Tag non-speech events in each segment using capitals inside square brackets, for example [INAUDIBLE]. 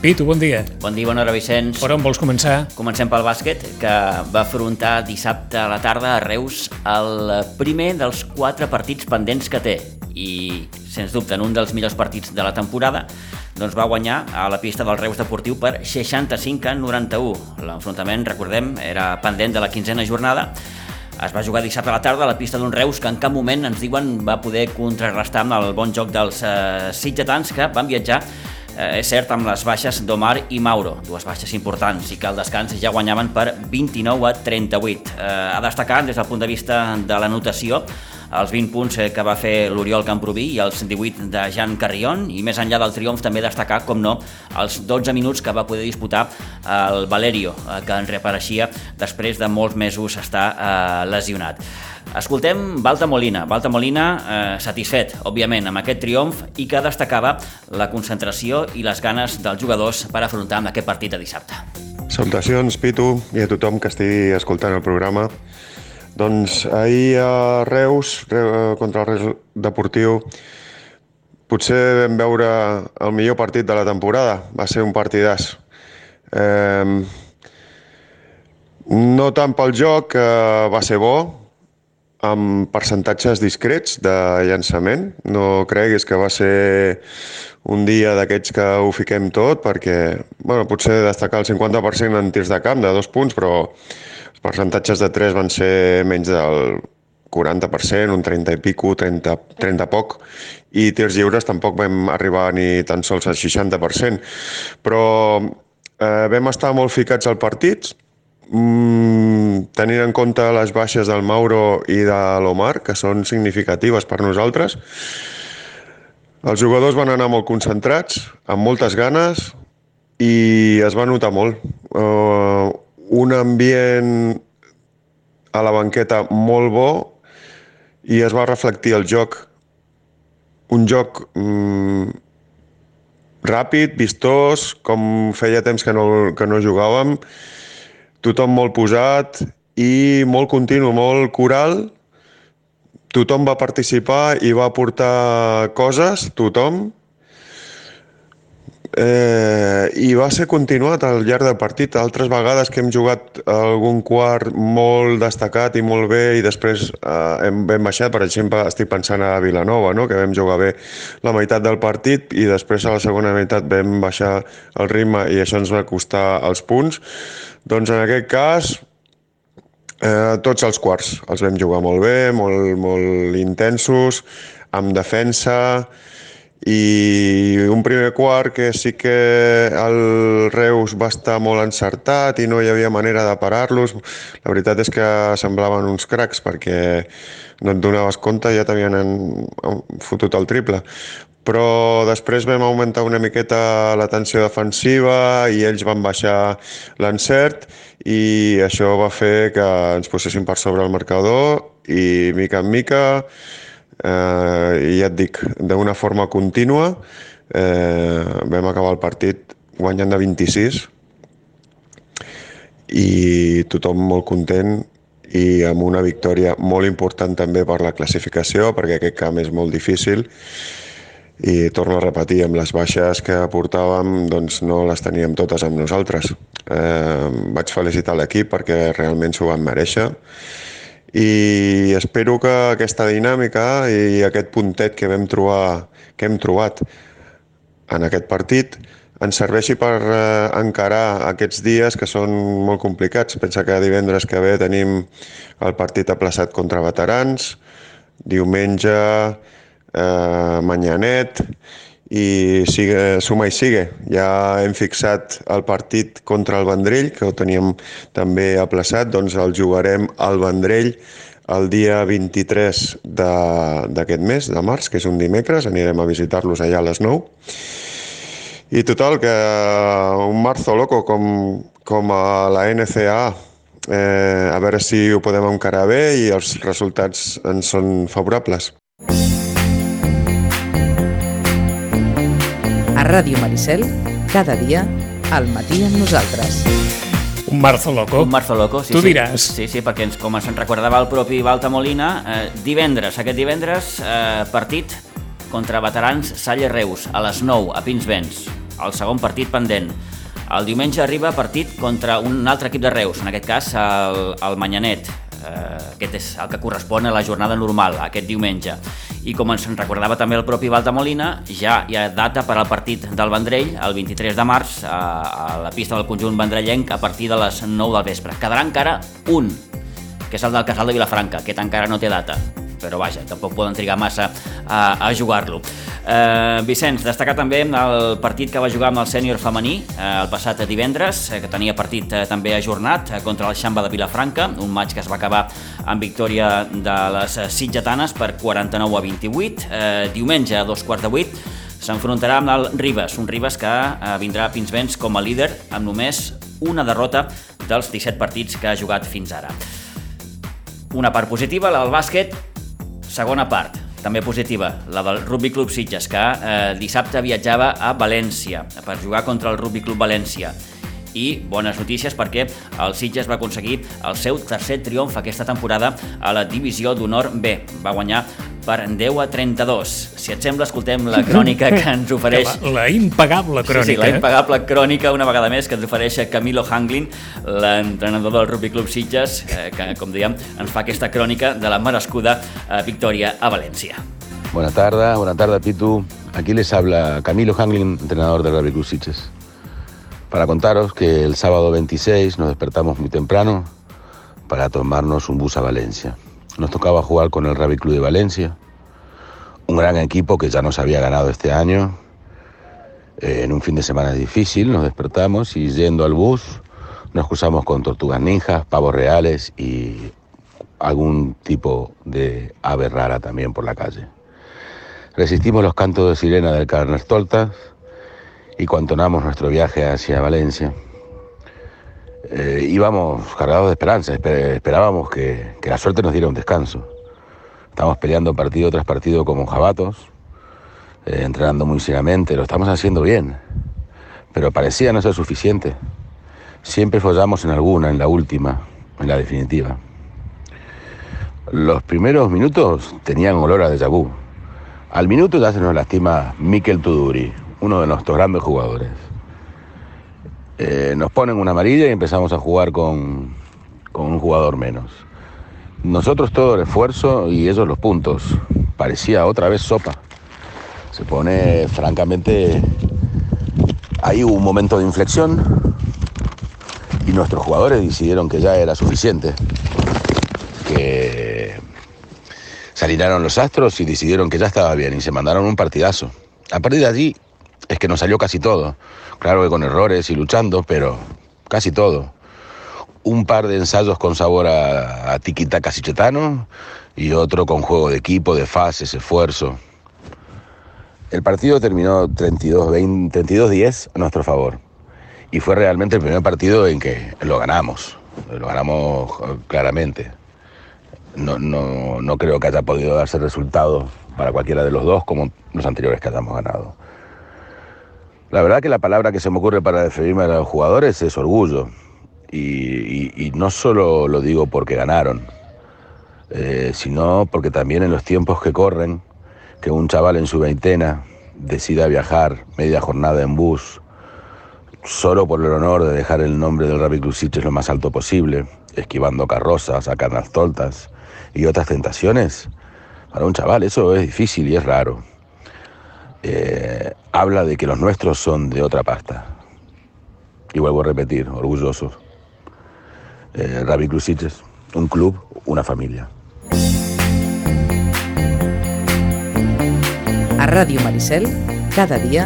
Pitu, bon dia. Bon dia, bona hora, Vicenç. Per on vols començar? Comencem pel bàsquet, que va afrontar dissabte a la tarda a Reus el primer dels quatre partits pendents que té. I, sens dubte, en un dels millors partits de la temporada, doncs va guanyar a la pista del Reus Deportiu per 65 a 91. L'enfrontament, recordem, era pendent de la quinzena jornada. Es va jugar dissabte a la tarda a la pista d'un Reus que en cap moment, ens diuen, va poder contrarrestar amb el bon joc dels eh, sitgetans que van viatjar eh, és cert, amb les baixes d'Omar i Mauro, dues baixes importants, i que al descans ja guanyaven per 29 a 38. Eh, a destacar, des del punt de vista de la notació, els 20 punts eh, que va fer l'Oriol Camproví i els 18 de Jan Carrion, i més enllà del triomf també destacar, com no, els 12 minuts que va poder disputar el Valerio, eh, que en reapareixia després de molts mesos estar eh, lesionat. Escoltem Balta Molina. Balta Molina eh, satisfet, òbviament, amb aquest triomf i que destacava la concentració i les ganes dels jugadors per afrontar amb aquest partit de dissabte. Salutacions, Pitu, i a tothom que estigui escoltant el programa. Doncs ahir a Reus, contra el Reus Deportiu, potser vam veure el millor partit de la temporada. Va ser un partidàs. Eh, no tant pel joc, que va ser bo, amb percentatges discrets de llançament. No creguis que va ser un dia d'aquests que ho fiquem tot, perquè bueno, potser destacar el 50% en tirs de camp de dos punts, però els percentatges de 3 van ser menys del 40%, un 30 i pico, 30, 30 poc, i tirs lliures tampoc vam arribar ni tan sols al 60%. Però eh, vam estar molt ficats al partit, Mm, tenint en compte les baixes del Mauro i de l'Omar, que són significatives per nosaltres, els jugadors van anar molt concentrats, amb moltes ganes, i es va notar molt. Uh, un ambient a la banqueta molt bo i es va reflectir el joc. Un joc mm, ràpid, vistós, com feia temps que no, que no jugàvem, tothom molt posat i molt continu, molt coral. Tothom va participar i va aportar coses, tothom. Eh, I va ser continuat al llarg del partit. Altres vegades que hem jugat algun quart molt destacat i molt bé i després eh, hem, hem baixat, per exemple, estic pensant a Vilanova, no? que vam jugar bé la meitat del partit i després a la segona meitat vam baixar el ritme i això ens va costar els punts. Doncs en aquest cas, eh, tots els quarts els vam jugar molt bé, molt, molt intensos, amb defensa, i un primer quart que sí que el Reus va estar molt encertat i no hi havia manera de parar-los. La veritat és que semblaven uns cracs perquè no et donaves compte ja t'havien fotut el triple però després vam augmentar una miqueta la tensió defensiva i ells van baixar l'encert i això va fer que ens posessin per sobre el marcador i mica en mica, eh, ja et dic, d'una forma contínua, eh, vam acabar el partit guanyant de 26 i tothom molt content i amb una victòria molt important també per la classificació perquè aquest camp és molt difícil i torno a repetir, amb les baixes que portàvem doncs no les teníem totes amb nosaltres. Eh, vaig felicitar l'equip perquè realment s'ho van mereixer i espero que aquesta dinàmica i aquest puntet que vam trobar, que hem trobat en aquest partit ens serveixi per eh, encarar aquests dies que són molt complicats. Pensa que divendres que ve tenim el partit aplaçat contra veterans, diumenge eh, Manyanet i sigue, suma i sigue. Ja hem fixat el partit contra el Vendrell, que ho teníem també aplaçat, doncs el jugarem al Vendrell el dia 23 d'aquest mes, de març, que és un dimecres, anirem a visitar-los allà a les 9. I total, que un marzo loco com, com a la NCA, eh, a veure si ho podem encarar bé i els resultats ens són favorables. Ràdio Maricel, cada dia, al matí amb nosaltres. Un marzo loco. Un marzo loco, sí, tu sí. diràs. Sí, sí, perquè ens, com ens en recordava el propi Balta Molina, eh, divendres, aquest divendres, eh, partit contra veterans Salle Reus, a les 9, a Pinsbens. el segon partit pendent. El diumenge arriba partit contra un altre equip de Reus, en aquest cas el, el Manyanet. Eh, aquest és el que correspon a la jornada normal, aquest diumenge. I com ens recordava també el propi Val de Molina, ja hi ha data per al partit del Vendrell, el 23 de març, a, a la pista del conjunt vendrellenc, a partir de les 9 del vespre. Quedarà encara un, que és el del Casal de Vilafranca, aquest encara no té data però vaja, tampoc poden trigar massa a, a jugar-lo. Eh, Vicenç, destacar també el partit que va jugar amb el sènior femení eh, el passat divendres, eh, que tenia partit eh, també ajornat eh, contra el Xamba de Vilafranca, un maig que es va acabar amb victòria de les sitgetanes per 49 a 28. Eh, diumenge a dos quarts de vuit s'enfrontarà amb el Ribes, un Ribes que eh, vindrà a vents com a líder amb només una derrota dels 17 partits que ha jugat fins ara. Una part positiva, la del bàsquet, Segona part, també positiva, la del Rugby Club Sitges, que eh, dissabte viatjava a València per jugar contra el Rugby Club València i bones notícies perquè el Sitges va aconseguir el seu tercer triomf aquesta temporada a la divisió d'honor B. Va guanyar per 10 a 32. Si et sembla, escoltem la crònica que [LAUGHS] ens ofereix... La, la impagable crònica. Sí, sí, la impagable crònica, una vegada més, que ens ofereix Camilo Hanglin, l'entrenador del Rugby Club Sitges, eh, que, com dèiem, ens fa aquesta crònica de la merescuda eh, victòria a València. Buenas tardes, buenas tardes, Pitu. Aquí les habla Camilo Hanglin, entrenador del Rugby Club Sitges. Para contaros que el sábado 26 nos despertamos muy temprano para tomarnos un bus a Valencia. Nos tocaba jugar con el Rugby Club de Valencia, un gran equipo que ya nos había ganado este año. Eh, en un fin de semana difícil nos despertamos y yendo al bus nos cruzamos con tortugas ninjas, pavos reales y algún tipo de ave rara también por la calle. Resistimos los cantos de sirena del Carnestoltas y cuantonamos nuestro viaje hacia Valencia. Eh, íbamos cargados de esperanza, esper esperábamos que, que, la suerte nos diera un descanso. Estamos peleando partido tras partido como jabatos, eh, entrenando muy seriamente, lo estamos haciendo bien, pero parecía no ser suficiente. Siempre follamos en alguna, en la última, en la definitiva. Los primeros minutos tenían olor a déjà. Al minuto ya se nos lastima Mikel Tuduri, uno de nuestros grandes jugadores. Eh, nos ponen una amarilla y empezamos a jugar con, con un jugador menos. Nosotros todo el esfuerzo y ellos los puntos. Parecía otra vez sopa. Se pone francamente... Ahí hubo un momento de inflexión y nuestros jugadores decidieron que ya era suficiente. Que se alinearon los astros y decidieron que ya estaba bien y se mandaron un partidazo. A partir de allí es que nos salió casi todo. Claro que con errores y luchando, pero casi todo. Un par de ensayos con sabor a, a tiquitaca y otro con juego de equipo, de fases, esfuerzo. El partido terminó 32-10 32 a nuestro favor. Y fue realmente el primer partido en que lo ganamos. Lo ganamos claramente. No, no, no creo que haya podido darse resultado para cualquiera de los dos como los anteriores que hayamos ganado. La verdad que la palabra que se me ocurre para referirme a los jugadores es orgullo. Y, no solo lo digo porque ganaron, eh, sino porque también en los tiempos que corren, que un chaval en su veintena decida viajar media jornada en bus, solo por el honor de dejar el nombre del Club Sitges lo más alto posible, esquivando carrozas, sacando toltas y otras tentaciones, para un chaval eso es difícil y es raro eh, habla de que los nuestros son de otra pasta. Y vuelvo a repetir, orgullosos. Eh, Ravi Cruciches, un club, una família. A Ràdio Maricel, cada dia,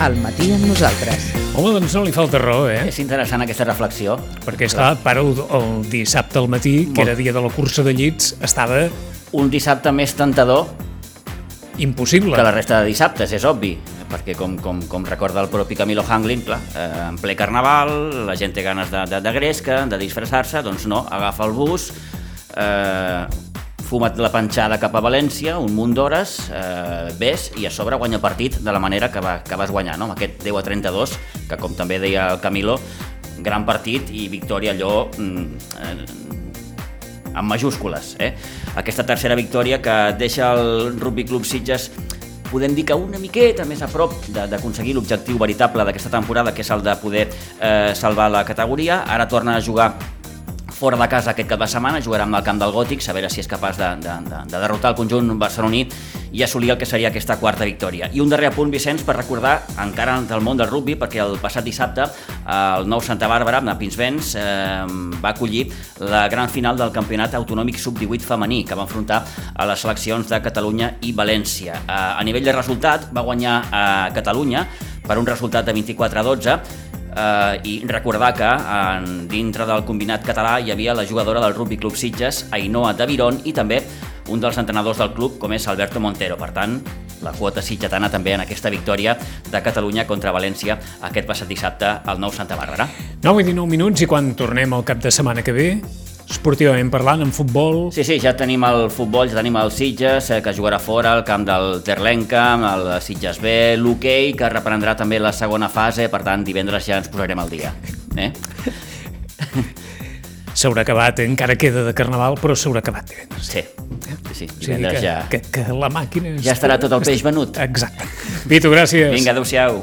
al matí amb nosaltres. Home, doncs no li falta raó, eh? És interessant aquesta reflexió. Perquè, esclar, para el, el dissabte al matí, que era dia de la cursa de llits, estava... Un dissabte més tentador impossible. Que la resta de dissabtes, és obvi, perquè com, com, com recorda el propi Camilo Hanglin, clar, eh, en ple carnaval, la gent té ganes de, de, de gresca, de disfressar-se, doncs no, agafa el bus, eh, fuma't la panxada cap a València, un munt d'hores, eh, ves i a sobre guanya partit de la manera que, va, que vas guanyar, no? amb aquest 10 a 32, que com també deia el Camilo, gran partit i victòria allò mm, eh, amb majúscules. Eh? Aquesta tercera victòria que deixa el Rugby Club Sitges podem dir que una miqueta més a prop d'aconseguir l'objectiu veritable d'aquesta temporada, que és el de poder eh, salvar la categoria. Ara torna a jugar fora de casa aquest cap de setmana, jugarà amb el camp del Gòtic, a veure si és capaç de, de, de, de derrotar el conjunt barceloní i assolir el que seria aquesta quarta victòria. I un darrer apunt, Vicenç, per recordar encara del món del rugby, perquè el passat dissabte el nou Santa Bàrbara, a Pinsbens, eh, va acollir la gran final del campionat autonòmic sub-18 femení, que va enfrontar a les seleccions de Catalunya i València. Eh, a nivell de resultat, va guanyar a Catalunya per un resultat de 24 a 12, eh, i recordar que en, dintre del combinat català hi havia la jugadora del Rugby Club Sitges, Ainhoa de Viron, i també un dels entrenadors del club, com és Alberto Montero. Per tant, la quota sitgetana també en aquesta victòria de Catalunya contra València aquest passat dissabte al nou Santa Bàrbara. 9 i 19 minuts i quan tornem al cap de setmana que ve, esportivament parlant, en futbol... Sí, sí, ja tenim el futbol, ja tenim el Sitges, eh, que jugarà fora, el camp del Terlenca, el Sitges B, l'hoquei, que reprendrà també la segona fase, per tant, divendres ja ens posarem al dia. Eh? S'haurà acabat, eh? encara queda de carnaval, però s'haurà acabat divendres. Sí, sí, O sigui que, ja... que, que la màquina... Ja estarà tot el peix venut. Exacte. Vito, gràcies. Vinga, adeu-siau.